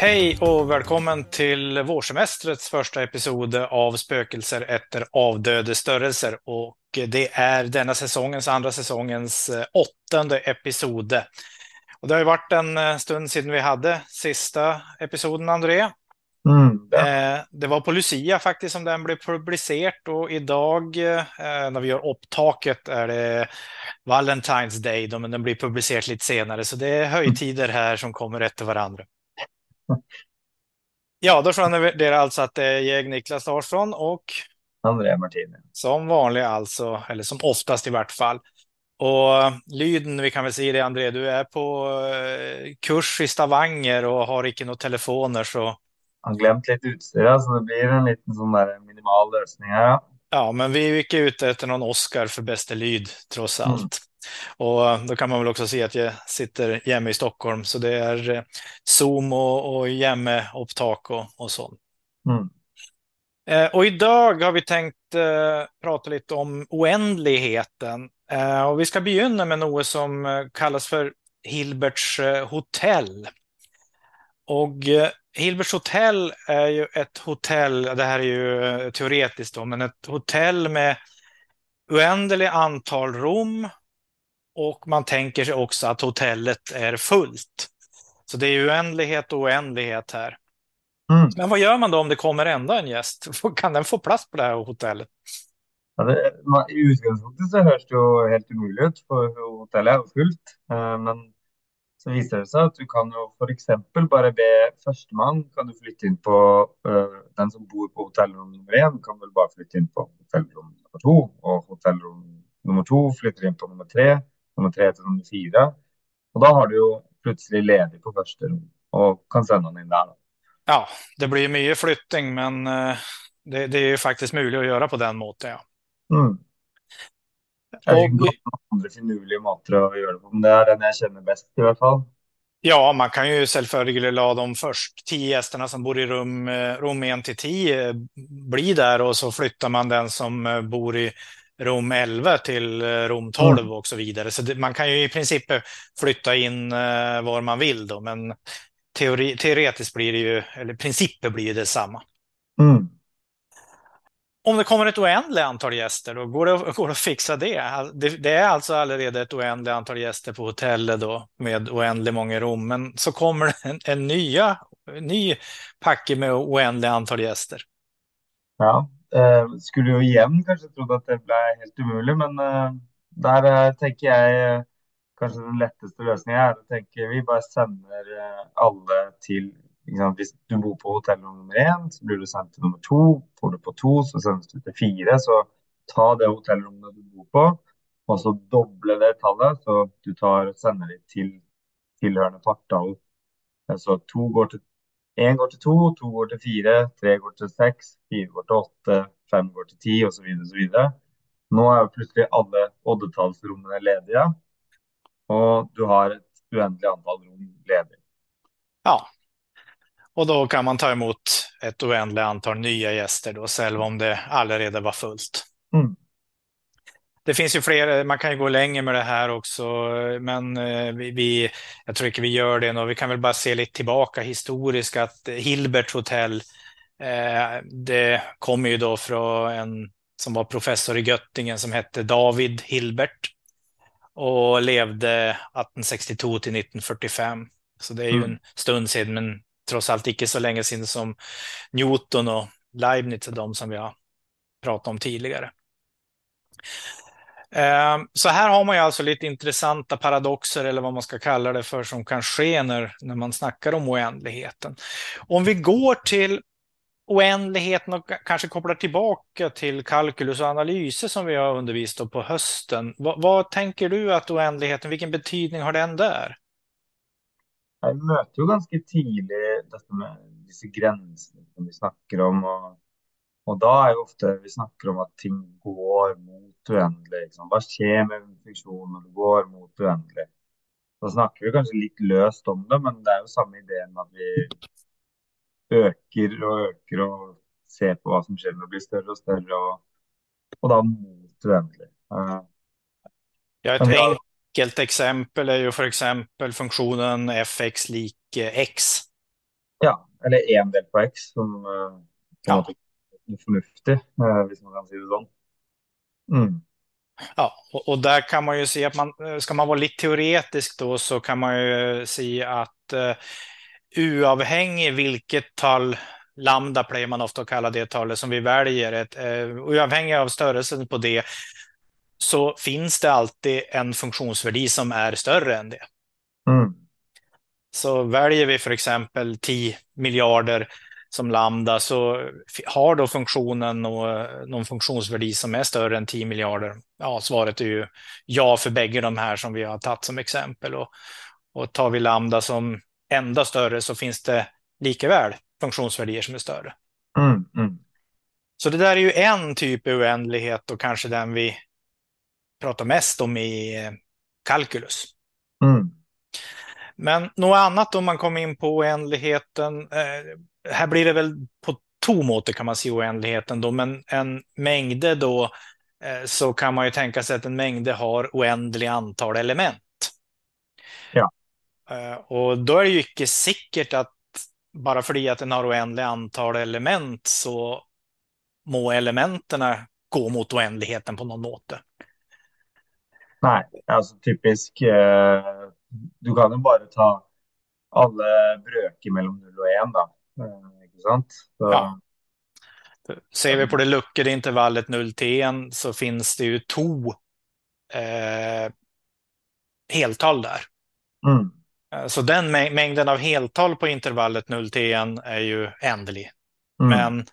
Hej och välkommen till vårsemestrets första episod av Spökelser efter avdöde störelser. Och det är denna säsongens, andra säsongens eh, åttonde episod. Och det har ju varit en eh, stund sedan vi hade sista episoden, André. Mm, ja. Eh, det var på Lucia faktiskt som den blev publicerad och idag när vi gör upptaket är det Valentine's Day, men den blir publicerad lite senare. Så det är höjtider här som kommer efter varandra. Ja, då känner det alltså att det är jag, Niklas Larsson och André Martini. som vanligt alltså, eller som oftast i vart fall. Och Lyden, vi kan väl säga det André, du är på eh, kurs i Stavanger och har inte några telefoner så Jag har glömt lite utstyr, så det blir en liten sån där minimal lösning här. Ja. Ja, men vi gick ute efter någon Oscar för bästa lyd trots allt. Mm. Och då kan man väl också se att jag sitter hemma i Stockholm, så det är eh, Zoom och, och hemmaupptak och, och sånt. Mm. Eh, Och idag har vi tänkt eh, prata lite om oändligheten. Eh, Och vi ska begynna med något som eh, kallas för Hilberts eh, hotell. Och eh, Hilberts hotell är ju ett hotell, det här är ju eh, teoretiskt då, men ett hotell med oändligt antal rum och man tänker sig också att hotellet är fullt. Så det är oändlighet och oändlighet här. Mm. Men vad gör man då om det kommer ända en gäst? Kan den få plats på det här hotellet? Ja, det, man, I utgangspunktet så hörs det ju helt umulig ut, för hotellet är fullt. Eh, men så visar det sig att du kan för exempel bara be försteman kan du flytta in på, eh, den som bor på hotellrum nummer en kan väl bara flytta in på hotellrum nummer två och hotellrum nummer två flyttar in på nummer tre, nummer tre till nummer fyra. Och då har du ju plötsligt ledig på första rum och kan sända in där. Ja, det blir mycket flyttning, men eh, det, det är ju faktiskt möjligt att göra på den måten. Ja. Mm. Om andra finurliga måter att göra det på, men det är den jag känner bäst i alla fall. ja, man kan ju självföljligt la de först tio gästerna som bor i rum, eh, rum 1 till 10 bli där och så flyttar man den som eh, bor i rum 11 till eh, rum 12 Mm. och så vidare. Så det, man kan ju i princip flytta in eh, var man vill då, men teori, teoretiskt blir det ju, eller principen blir ju detsamma. Mm. Om det kommer ett oändligt antal gäster, då går det, går det att fixa det. Alltså, det. Det är alltså allerede ett oändligt antal gäster på hotellet då, med oändligt många rum. Men så kommer det en, en nya, en ny packe med oändligt antal gäster. Ja, eh, skulle ju igen kanske trodde att det blev helt omöjligt men eh, där eh, tänker jag eh, kanske den lättaste lösningen är att vi bara sänder eh, alla till, liksom, om du bor på hotell nummer én, så blir du sendt till nummer två, får du på två så sendes du till fyra, så ta det hotellrommet du bor på och så dubbla det talet så du tar sender det til tillhörande partall. Så alltså, to går til en går till två, två går till fyra, tre går till sex, fyra går till åtta, fem går till tio och så vidare. er jo plutselig Nu är plötsligt alla lediga och du har ett oändligt antal rum lediga. Ja, och då kan man ta emot ett oändligt antal nya gäster då, själv om det allerede var fullt. Mm. Det finns ju fler, man kan ju gå längre med det här också, men eh, vi, vi, jag tror inte vi gör det nu. Vi kan väl bara se lite tillbaka historiskt att Hilbert hotell, eh, det kommer ju då från en som var professor i Göttingen som hette David Hilbert och levde 1862 till 1945. Så det är ju Mm. en stund sedan, men trots allt icke så länge sedan som Newton och Leibniz är de som vi har pratat om tidigare. Ehm, så här har man ju alltså lite intressanta paradoxer eller vad man ska kalla det för som kan ske när, när man snackar om oändligheten. Om vi går till oändligheten och kanske kopplar tillbaka till kalkylus och analyser som vi har undervisat på hösten. Vad, vad tänker du att oändligheten, vilken betydning har den där? Jag möter ju ganska tidigt detta med dessa gränser som vi snackar om och, och då är ju ofta vi snackar om att ting går mot oändligt. Liksom. Vad sker med en funktion när det går mot oändligt? Då snackar vi kanske lite löst om det, men det är ju samma idé med att vi ökar och ökar och ser på vad som sker när det blir större och större och, och då mot ett men vi har, enkelt exempel är ju för exempel funktionen fx lik eh, x. Ja, eller en del på x som eh, Ja. måte er fornuftig, eh, man kan det sånn. Mm. Ja, och, och där kan man ju se att man, ska man vara lite teoretisk då så kan man ju se att uh, oavhängig vilket tal lambda play man ofta kallar det talet som vi väljer, ett, uh, oavhängig av störelsen på det, så finns det alltid en funktionsvärde som är större än det. Mm. Så väljer vi för exempel 10 miljarder som lambda så har då funktionen någon funktionsvärde som är större än 10 miljarder. Ja, svaret är ju ja för bägge de här som vi har tagit som exempel. Och, och tar vi lambda som enda större så finns det likaväl funktionsvärden som är större. Mm. Mm. Så det där är ju en typ av oändlighet och kanske den vi pratar mest om i eh, kalkylus. Mm. Men något annat om man kommer in på oändligheten. Eh, här blir det väl på två måter kan man se oändligheten då, men en mängde då eh, så kan man ju tänka sig att en mängde har oändligt antal element. Ja. Eh, och då är det ju icke säkert att bara för att den har oändligt antal element så må elementerna gå mot oändligheten på någon måte. Nei, altså typisk eh, Du kan jo bare ta alle brøker mellom 0 og 1, da. Eh, ikke sant? Så, Ja. Ser vi på det luckade intervallet 0 till 1 så finns det ju två eh, heltal där. Mm. Eh, Så den mä- mängden av heltal på intervallet 0 till 1 är ju ändlig. Mm. Men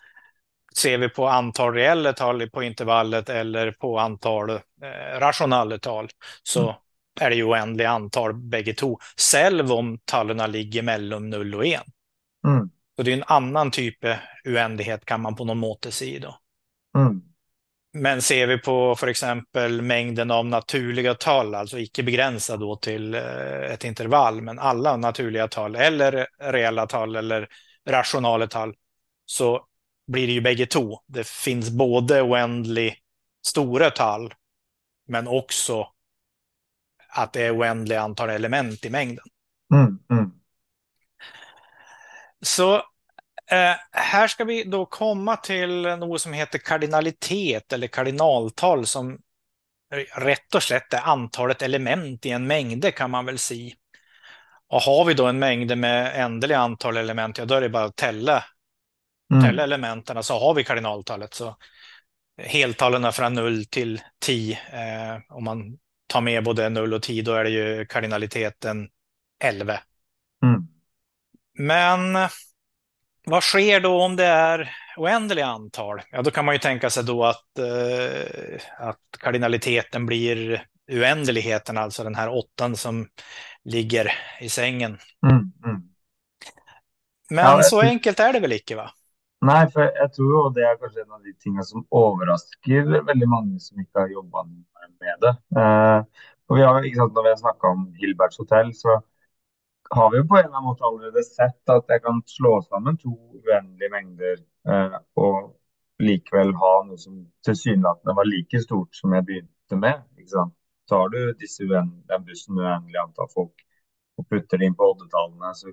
ser vi på antal reella tal på intervallet eller på antal eh, rationella tal så Mm. är det ju oändliga antal bägge två. Själv om talen ligger mellan 0 och 1. Mm. Så det är en annan typ av oändlighet kan man på någon måte se då. Mm. Men ser vi på för exempel mängden av naturliga tal, alltså icke begränsad då till eh, ett intervall, men alla naturliga tal eller reella tal eller rationala tal, så blir det ju bägge två. Det finns både oändligt stora tal, men också att det är oändliga antal element i mängden. Mm. Mm. Så eh, här ska vi då komma till något som heter kardinalitet eller kardinaltal som rätt och slätt är antalet element i en mängd kan man väl säga. Och har vi då en mängd med ändliga antal element, ja då är det bara att tälla, Mm. elementen så har vi kardinaltalet. Så heltalen från 0 till 10, eh, om man tar med både 0 och 10, då är det ju kardinaliteten 11. Mm. Men vad sker då om det är oändliga antal? Ja, då kan man ju tänka sig då att, eh, att kardinaliteten blir oändligheten, alltså den här åttan som ligger i sängen. Mm. Mm. Men Ja, så enkelt är det väl icke, va? Nej, för jag tror jo det är kanske en av de ting som överraskar väldigt många som inte har jobbat med det. Eh, och vi har, ikke sant, vi har snackat om Hilberts hotell, så har vi på en eller annan måte allerede sett att jag kan slå samman två uendelige mängder eh, och likväl ha något som tilsynelatende var lika stort som jag började med. ikke sant? Du disse den bussen med uendelig antall folk och puttar in på oddetallene, så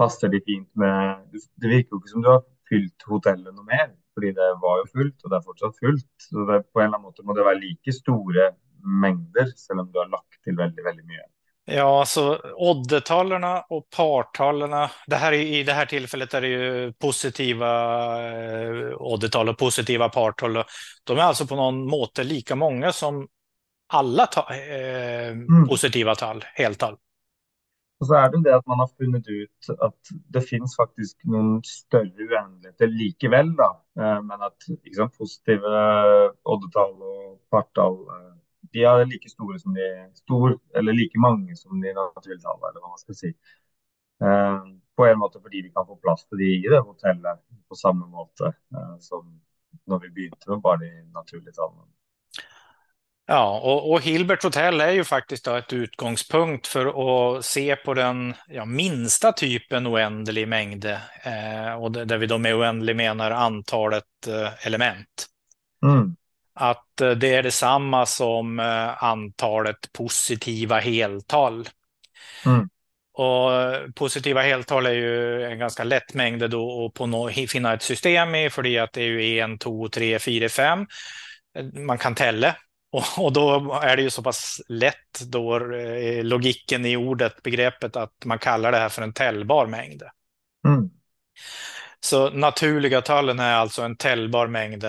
passer de fint med Det virker jo ikke som du har fylt hotellet noe mer, fordi det var jo fullt, og det er fortsatt fullt. Så det, på en eller annen måte må det være like store mengder, selv om du har lagt til veldig, veldig mye. Ja, så oddetalarna och partalarna, det här är, i det här tillfället är det ju positiva eh, oddetal och positiva partal. och De är alltså på någon måte lika många som alla ta, eh, positiva tal, heltal. Och så är det det att man har funnit ut att det finns faktiskt någon större oändligheter likväl då. Eh, men att liksom, positiva eh, oddetal och partal, eh, de är lika stora som de stor, eller lika många som de naturlige eller vad man ska säga. På en måte att vi kan få plats till de i det hotellet på samma måte som när vi började med bara de naturliga talen. Ja, och, och Hilbert Hotel är ju faktiskt då ett utgångspunkt för att se på den ja, minsta typen oändlig mängd, eh, och där vi då med oändlig menar antalet eh, element. Mm. Att eh, det är detsamma som eh, antalet positiva heltal. Mm. Och positiva heltal är ju en ganska lätt mängd då att på finna ett system i, för att det är ju en, två, tre, fyra, fem. Man kan tälla och, och, då är det ju så pass lätt då eh, logiken i ordet, begreppet, att man kallar det här för en tällbar mängd. Mm. Så naturliga talen är alltså en tällbar mängd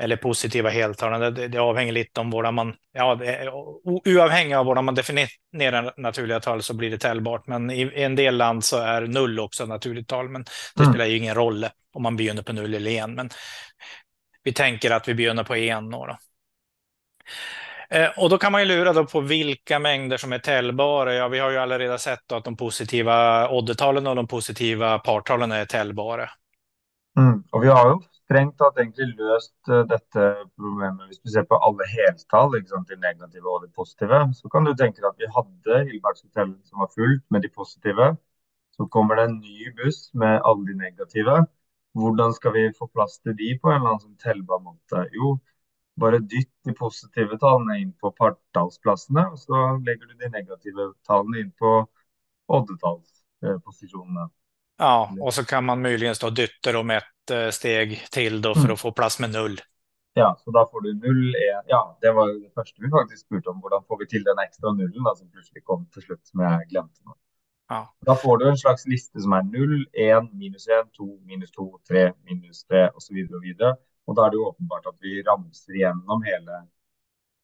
eller positiva heltal. Det, det avhänger lite om vad man, ja, det, oavhängigt av vad man definierar naturliga tal så blir det tällbart. Men i, i en del land så är null också naturligt tal, men det mm. spelar ju ingen roll om man begynner på null eller en. Men vi tänker att vi begynner på en. Då. Eh, Eh, och då kan man ju lura då på vilka mängder som är täljbara. Ja, vi har ju alla sett att de positiva oddetalen och de positiva partalen är täljbara. Mm. Och vi har ju strängt tatt egentlig løst eh, dette problemet. Hvis du ser på alle heltall, ikke liksom, sant, de negative og de positive, så kan du tenke deg at vi hadde Hilbergs hotell som var fullt med de positive. Så kommer det en ny buss med alle de negative. Hvordan skal vi få plass til de på en eller annen sånn tellbar måte? Jo, bare dytt de positive tallene inn på partallsplassene, och så lägger du de negativa tallene inn på oddetallsposisjonene. Ja, och så kan man möjligen stå dytter om ett eh, steg till då för mm. att få plats med null. Ja, så då får du null, en, ja, det var det första vi faktiskt spurte om, hur får vi till den extra nullen då, som plötsligt kom till slut som jag glömde. Ja. Då får du en slags lista som är 0, 1, minus 1, 2, minus 2, 3, minus 3 och så vidare och vidare. Och då är det uppenbart att vi ramsar igenom hela,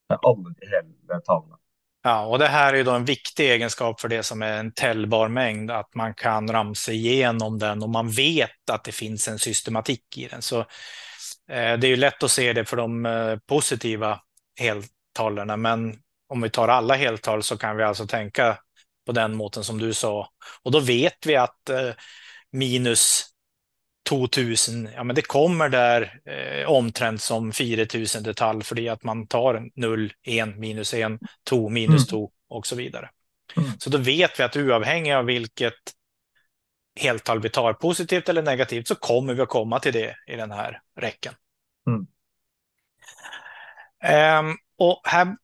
alla de hela talen. Ja, och det här är ju då en viktig egenskap för det som är en täljbar mängd, att man kan ramsa igenom den och man vet att det finns en systematik i den. Så eh, det är ju lätt att se det för de eh, positiva heltalarna, men om vi tar alla heltal så kan vi alltså tänka på den måten som du sa. Och då vet vi att eh, minus 2000, ja men det kommer där eh, omtrent som 4000 detalj för det att man tar 0, 1, minus 1, 2, minus 2 mm. och så vidare. Mm. Så då vet vi att oavhängigt av vilket heltal vi tar, positivt eller negativt, så kommer vi att komma till det i den här räcken. Mm. Um, och här,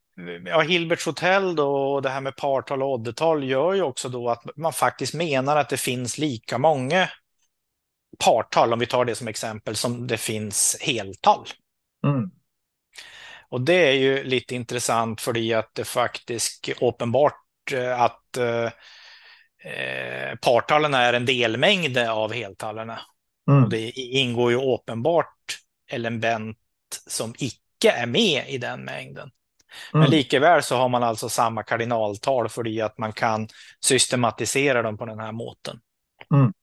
ja, Hilberts hotell då, och det här med partal och oddetal gör ju också då att man faktiskt menar att det finns lika många partal, om vi tar det som exempel, som det finns heltal. Mm. Och det är ju lite intressant för att det faktiskt är uppenbart eh, att eh, partalen är en delmängd av heltalarna. Mm. Och det ingår ju uppenbart element som icke är med i den mängden. Mm. Men likaväl så har man alltså samma kardinaltal för att man kan systematisera dem på den här måten. Mm.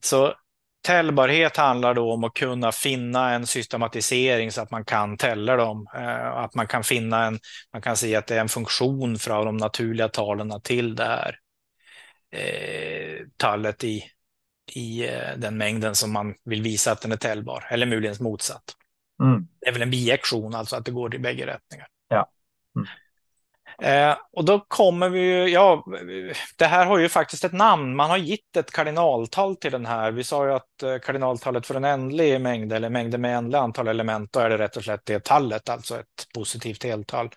Så täljbarhet handlar då om att kunna finna en systematisering så att man kan tälla dem. Eh, att man kan finna en, man kan se att det är en funktion från de naturliga talen till det här eh, tallet i, i eh, den mängden som man vill visa att den är täljbar, eller möjligen motsatt. Mm. Det är väl en biektion, alltså att det går i bägge rättningar. Ja. Mm. Eh, och då kommer vi ju, ja, det här har ju faktiskt ett namn. Man har gett ett kardinaltal till den här. Vi sa ju att eh, kardinaltalet för en ändlig mängd eller mängder med ändliga antal element, då är det rätt och slätt det tallet, alltså ett positivt heltal.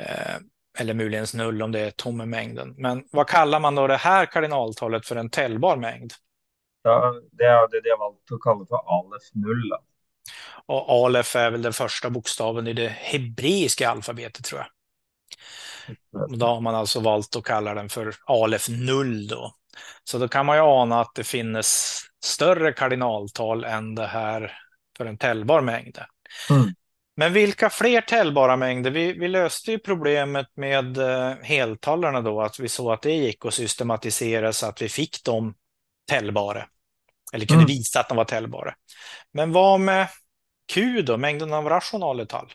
Eh, eller möjligen null om det är tom mängden. Men vad kallar man då det här kardinaltalet för en täljbar mängd? Ja, det är det jag valt att kalla för alef null. Och alef är väl den första bokstaven i det hebreiska alfabetet tror jag. Då har man alltså valt att kalla den för Alef 0 då. Så då kan man ju ana att det finns större kardinaltal än det här för en täljbar mängd. Mm. Men vilka fler täljbara mängder? Vi, vi, löste ju problemet med eh, heltalarna då, att vi såg att det gick att systematisera så att vi fick dem täljbara. Eller kunde mm. visa att de var täljbara. Men vad med Q då, mängden av rationala tal?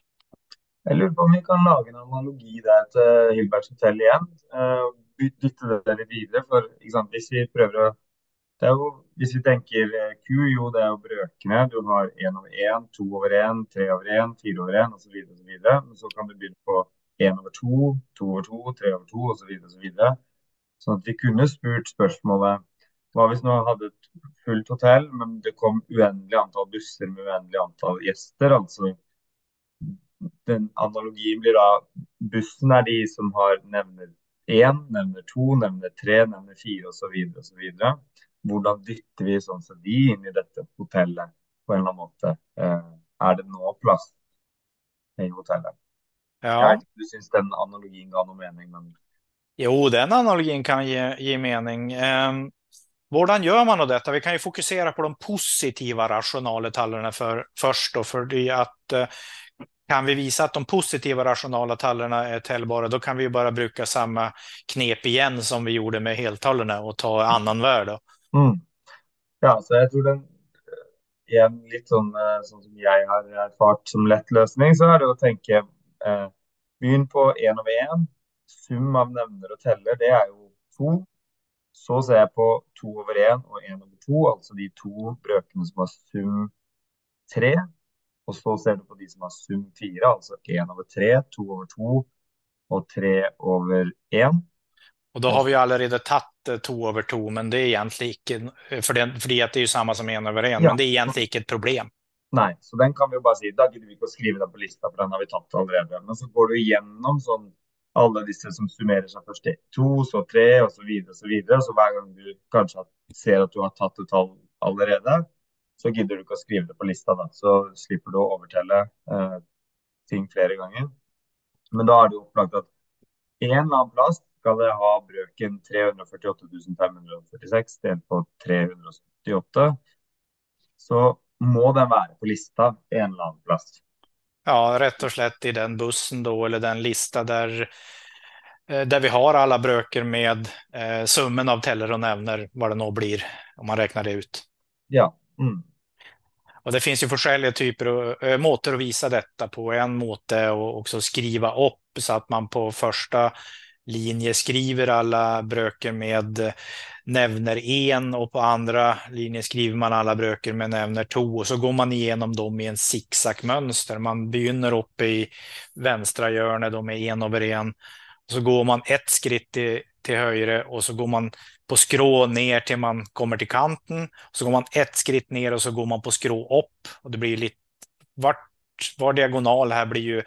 Jeg lurer på om vi kan lage en analogi der til eh, Hilberts hotell igjen. Uh, eh, dytte det litt videre. For sant, liksom, hvis vi prøver å det er jo, Hvis vi tenker eh, Q, jo det er jo brøkene. Du har én over én, to over én, tre over én, fire over én osv. Men så kan du begynne på én over to, to over to, tre over to osv. Så videre, sånn at vi kunne spurt spørsmålet hva hvis nå hadde et fullt hotell, men det kom uendelig antall busser med uendelig antall gjester? altså den analogin blir da bussen är de som har nämner én, nevner to, nevner tre, nevner fire osv. osv. Hvordan dytter vi sånn som de inn i dette hotellet på en eller annen måte? Eh, er det nå plass i hotellet? Ja. Jag vet om du syns den analogin gav någon mening, men Jo, den analogin kan ge, ge mening. Eh, hvordan gjør man då detta? Vi kan ju fokusera på de positiva rationaletallerna för, först då, för att eh, kan vi visa att de positiva rationala tallarna är täljbara, då kan vi ju bara bruka samma knep igen som vi gjorde med heltallarna och ta annan värde. mm. Ja, så jeg tror den igjen litt sånn, eh, sånn som jeg har erfart som lett løsning, så er det å tenke eh, Begynn på én over én. Sum av nevner og teller, det er jo to. Så ser jeg på to over én og én over to, altså de to brøkene som har sum tre. Og så ser du på de som har sum fire, altså én over tre, to over to og tre over én. Och då har vi ju allerede tatt eh, to over to, men det är egentligen inte, för det, at det är ju samma som en over en, Ja. men det är egentligen inte ett problem. Nei, så den kan vi bare si. Da gidder vi ikke å skrive den på lista, for den har vi tatt allerede. Men så går du igjennom sånn alle disse som summerer seg først til to, så tre, og så videre og så videre. Så hver gang du kanskje har- ser at du har tatt et tall allerede, så gidder du ikke å skrive det på lista, da. Så slipper du å overtelle eh, ting flere ganger. Men da er det opplagt at en annen plass skal jeg ha brøken 348 546 delt på 378. Så må den være på lista en eller annen plass. Ja, rätt och slett i den bussen då, eller den lista där, eh, där vi har alla bröker med eh, summen av teller och nämner, vad det nå blir, om man räknar det ut. Ja. Mm. Och det finns ju olika typer och eh, måter att visa detta på. En måte är att också skriva upp så att man på första linje skriver alla bröker med eh, nämner en och på andra linje skriver man alla bröker med nämner två och så går man igenom dem i en zigzagmönster. Man begynner uppe i vänstra hjörnet med en over en. Och så går man ett skritt till, till höger och så går man på skrå ner till man kommer till kanten. Så går man ett skritt ner och så går man på skrå upp. Och det blir lite, vart, var diagonal här blir ju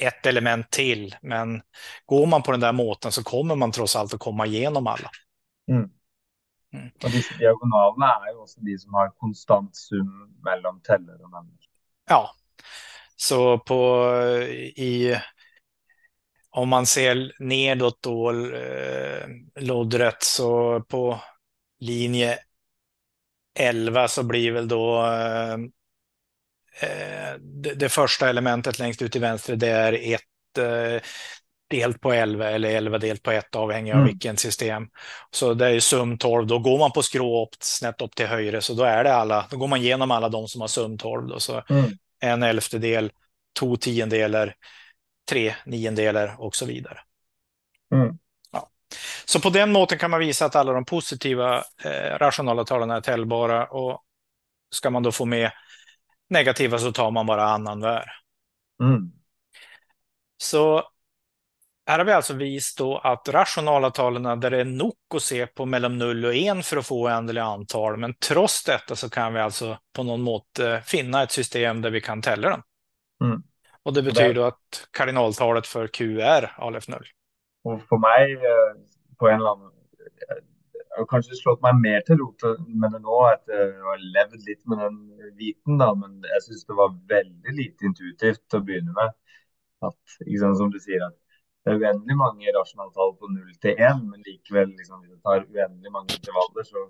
ett element till. Men går man på den där måten så kommer man trots allt att komma igenom alla. Mm. Mm. Og disse diagonalene er jo også de som har konstant sum mellom teller og nevner. Ja, så på i om man ser nedåt då eh, loddret så på linje 11 så blir väl då eh, eh, det, det första elementet längst ut till vänster det är ett eh, delt på 11 eller 11 delt på 1 avhängig av Mm. vilken system. Så det är ju sum 12, då går man på skrå upp, snett upp till höger så då är det alla, då går man igenom alla de som har sum 12 då, så Mm. en elftedel, to tiondelar, tre niondelar och så vidare. Mm. Ja. Så på den måten kan man visa att alla de positiva eh, rationala talen är täljbara och ska man då få med negativa så tar man bara annan vär. Mm. Så här har vi alltså visat då att rationala talen där det är nog att se på mellan 0 och 1 för att få oändliga antal, men trots detta så kan vi alltså på någon måte finna ett system där vi kan tälla dem. Mm. Och det betyder då att kardinaltalet för Q är Alef 0. Og for meg, eh, på en eller annen Jeg har kanskje slått meg mer til ro med det nå etter å ha levd litt med den viten, da, men jeg syns det var veldig lite intuitivt til å begynne med. At, ikke sant, som du sier, at det er uendelig mange rasjonaltall på 0 til 1, men likevel, liksom, hvis det tar uendelig mange intervaller, så,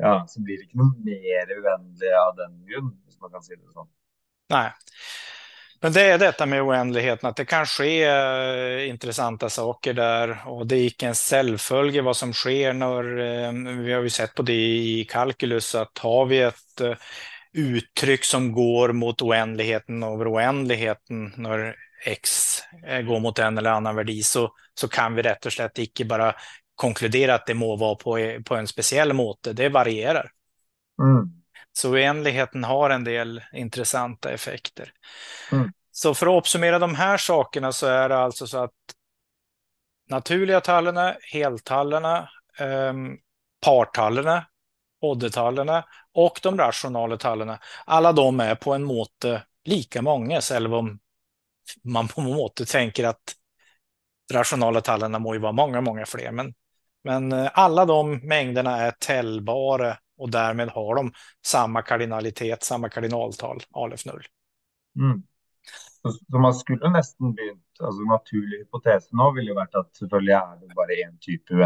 ja, så blir det ikke noe mer uendelig av den grunn, hvis man kan si det sånn. Nej. Men det är detta med oändligheten, att det kan ske eh, intressanta saker där och det är icke en självfölje vad som sker när, eh, vi har ju sett på det i kalkylus, att har vi ett eh, uttryck som går mot oändligheten över oändligheten när x eh, går mot en eller annan värdi så, så kan vi rätt och slett icke bara konkludera att det må vara på, eh, på en speciell måte, det varierar. Mm. Så oändligheten har en del intressanta effekter. Mm. Så för att uppsummera de här sakerna så är det alltså så att naturliga tallarna, heltallarna, um, partallarna, oddetallarna och de rationala tallarna, alla de är på en måte lika många, selv om man på en måte tänker att rationala tallarna må ju vara många, många fler, men, men eh, alla de mängderna är täljbara och därmed har de samma kardinalitet, samma kardinaltal, alef Null. Mm. Så, så, man skulle nästan begynt, alltså naturlig hypotes nu vill ju varit att är det bara en typ av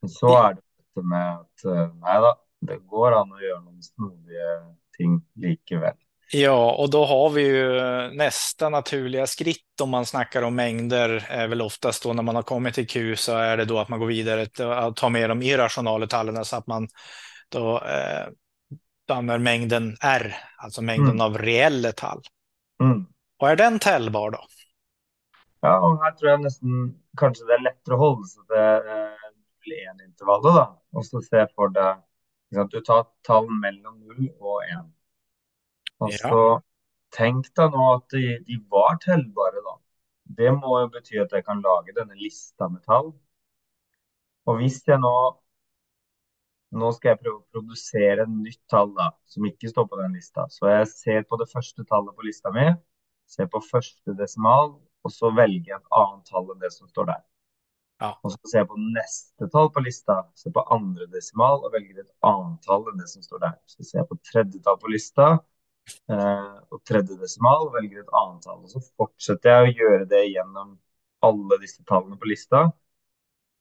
Men så är det med att, eh, nej då, det går an att göra några snodiga eh, ting likväl. Ja, och då har vi ju nästa naturliga skritt om man snackar om mängder är väl oftast då när man har kommit till Q så är det då att man går vidare till att ta med de irrationala tallen så att man då eh, använder mängden R, alltså mängden mm. av reella tall. Mm. Och är den täljbar då? Ja, och här tror jag nästan kanske det är lättare att hålla sig till eh, en intervall då. Och så se för dig, att du tar tal mellan 0 och 1. Og så ja. tenk deg nå at de, de var tellbare, da. Det må jo bety at jeg kan lage denne lista med tall. Og hvis jeg nå Nå skal jeg prøve å produsere et nytt tall da, som ikke står på den lista. Så jeg ser på det første tallet på lista mi, ser på første desimal, og så velger jeg et annet tall enn det som står der. Ja. Og så ser jeg på neste tall på lista, ser på andre desimal og velger et annet tall enn det som står der. Så ser jeg på tredje tall på lista, Eh, og tredje desimal velger et annet tall. Og så fortsetter jeg å gjøre det gjennom alle disse tallene på lista.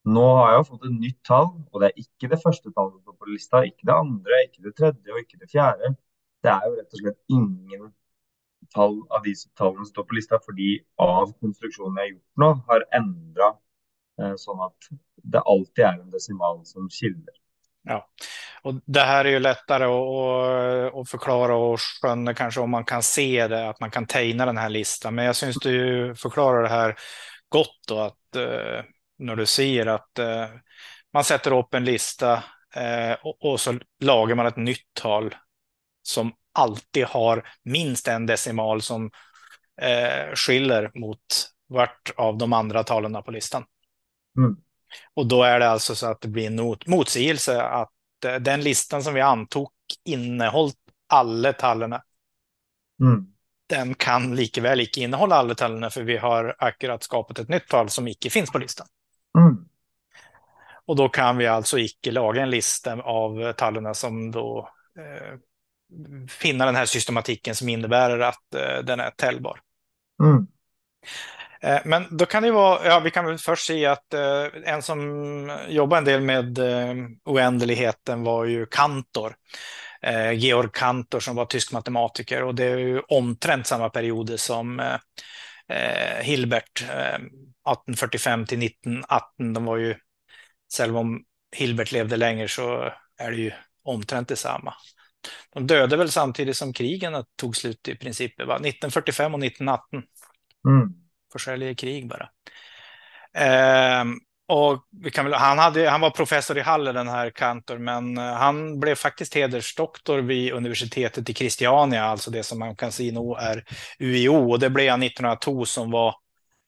Nå har jeg fått et nytt tall, og det er ikke det første tallet på lista, ikke det andre, ikke det tredje og ikke det fjerde. Det er jo rett og slett ingen tall av disse tallene som står på lista, fordi av konstruksjonen jeg har gjort nå, har endra eh, sånn at det alltid er en desimal som skiller. Ja, och det här är ju lättare att, att förklara och skönja kanske om man kan se det, att man kan tegna den här listan. Men jag syns du förklarar det här gott då, att eh, när du ser att eh, man sätter upp en lista eh, och, och, så lagar man ett nytt tal som alltid har minst en decimal som eh, skiljer mot vart av de andra talen på listan. Mm. Och då är det alltså så att det blir en motsägelse att eh, den listan som vi antog innehåll alla tallarna. Mm. Den kan likväl icke innehålla alla tallarna för vi har akkurat skapat ett nytt tal som icke finns på listan. Mm. Och då kan vi alltså icke laga en lista av tallarna som då eh, finna den här systematiken som innebär att eh, den är täljbar. Mm. Eh, men då kan det vara, ja vi kan väl först se att eh, en som jobbar en del med eh, oändligheten var ju Kantor. Eh, Georg Kantor som var tysk matematiker och det är ju omtrent samma perioder som eh, Hilbert, 1845 till 1918. De var ju, själv om Hilbert levde längre så är det ju omtrent detsamma. De dödade väl samtidigt som krigen tog slut i princip, 1945 och 1918. Mm Försäljer krig bara. Eh, och vi kan väl, han, hade, han var professor i Halle, den här Kantor, men eh, han blev faktiskt hedersdoktor vid universitetet i Christiania, alltså det som man kan se nu är UiO. Och det blev han 1902 som var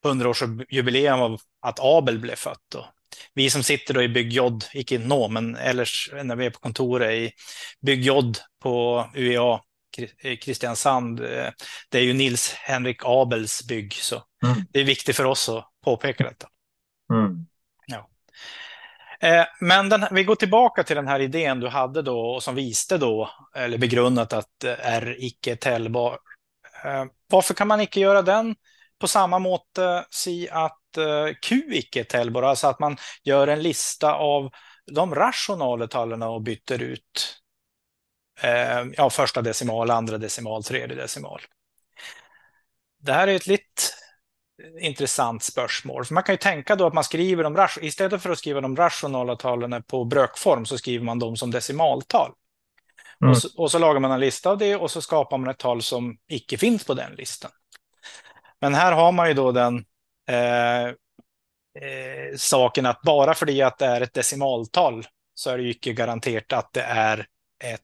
100-årsjubileum av att Abel blev född. Då. Vi som sitter då i byggjod, icke nå, men ellers när vi är på kontoret i byggjod på UEA Kristiansand, eh, det är ju Nils Henrik Abels bygg, så mm. det är viktigt för oss att påpeka detta. Mm. Ja. Eh, men den, vi går tillbaka till den här idén du hade då och som visste då, eller begrundat att är icke täljbar. Eh, varför kan man icke göra den på samma måte si att Q icke är täljbar, alltså att man gör en lista av de rationala talen och byter ut eh, ja, första decimal, andra decimal, tredje decimal. Det här är ett lite intressant spörsmål. För man kan ju tänka då att man skriver dem, istället för att skriva de rationala talen på brökform så skriver man dem som decimaltal. Mm. Och, så, och, så, lagar man en lista av det och så skapar man ett tal som icke finns på den listan. Men här har man ju då den eh, eh, saken att bara för det att det är ett decimaltal så är det ju icke garanterat att det är ett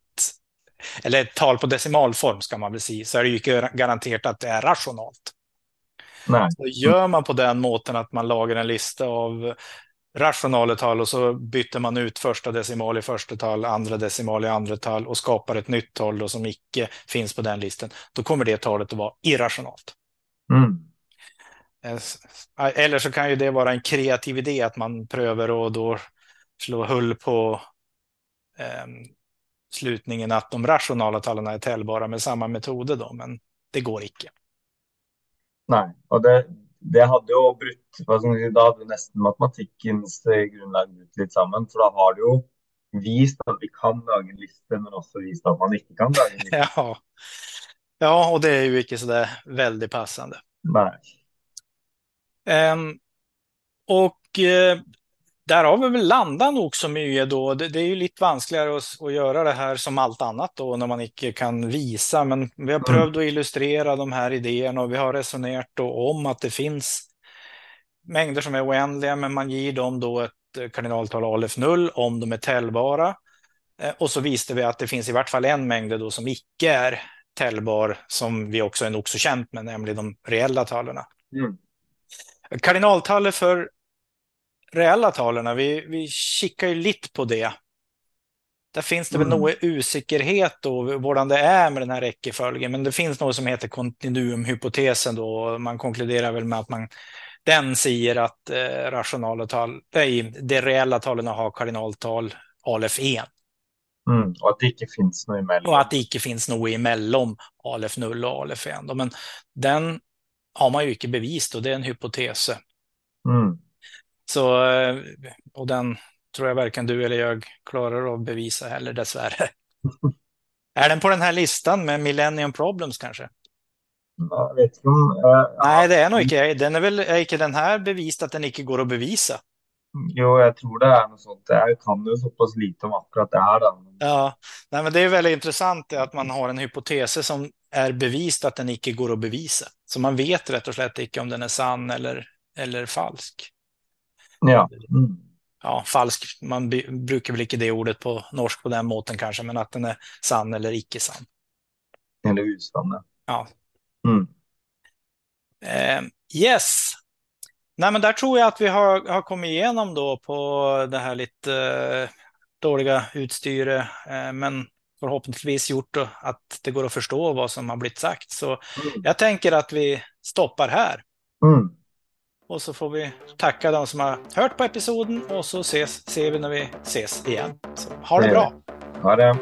eller ett tal på decimalform ska man väl säga, så är det ju garanterat att det är rationalt. Nej. Så gör man på den måten att man lagar en lista av rationala tal och så byter man ut första decimal i första tal, andra decimal i andra tal och skapar ett nytt tal då som icke finns på den listan, då kommer det talet att vara irrationalt. Mm. Eller så kan ju det vara en kreativ idé att man prövar och då slå hull på eh, slutningen att de rationala talen är täljbara med samma metoder då, men det går icke. Nej, och det, det hade ju brutt, då hade nästan matematikkens grundlag brutt lite samman, för då har det ju vist att vi kan laga en lista, men också vist att man inte kan laga en lista. Ja. ja, och det är ju inte så där väldigt passande. Nej. Um, och uh, där har vi väl landat nog så mycket då. Det, det är ju lite vanskligare att, att, göra det här som allt annat då när man inte kan visa. Men vi har mm. prövat att illustrera de här idéerna och vi har resonerat då om att det finns mängder som är oändliga, men man ger dem då ett kardinaltal alef 0 om de är täljbara. Eh, och så visade vi att det finns i vart fall en mängd då som icke är täljbar, som vi också är nog så känt med, nämligen de reella talen. Mm. Kardinaltalet för reella talen, vi, vi kikar ju lite på det. Där finns det mm. väl någon osäkerhet då, hurdan det är med den här räckeföljden, men det finns något som heter kontinuumhypotesen då, man konkluderar väl med att man den säger att eh, rationala tal, nej, det reella talen har kardinaltal alef 1. Mm, och att det inte finns något emellan. Och att det inte finns något emellan alef 0 och alef 1. Men den har man ju inte bevis och det är en hypotes. Mm. Så, eh, och den tror jag varken du eller jag klarar att bevisa heller dessvärre. är den på den här listan med Millennium Problems kanske? Jag vet inte. Äh, Nej, det är nog inte. Den är väl är inte den här bevisat att den inte går att bevisa? Jo, jag tror det är något sånt. Jag kan ju så pass lite om akkurat det här. Då. Ja, Nej, men det är väldigt intressant att man har en hypotes som är bevist att den inte går att bevisa. Så man vet rätt och slett inte om den är sann eller, eller falsk. Ja. Mm. Ja, falsk, man brukar väl inte det ordet på norsk på den måten kanske, men att den är sann eller icke sann. Eller usann. Ja. Mm. Eh, yes. Nej, men där tror jag att vi har, har kommit igenom då på det här lite eh, dåliga utstyret, eh, men förhoppningsvis gjort att det går att förstå vad som har blivit sagt. Så mm. jag tänker att vi stoppar här. Mm. Och så får vi tacka de som har hört på episoden och så ses, ser vi när vi ses igen. Så ha det bra! Ha det!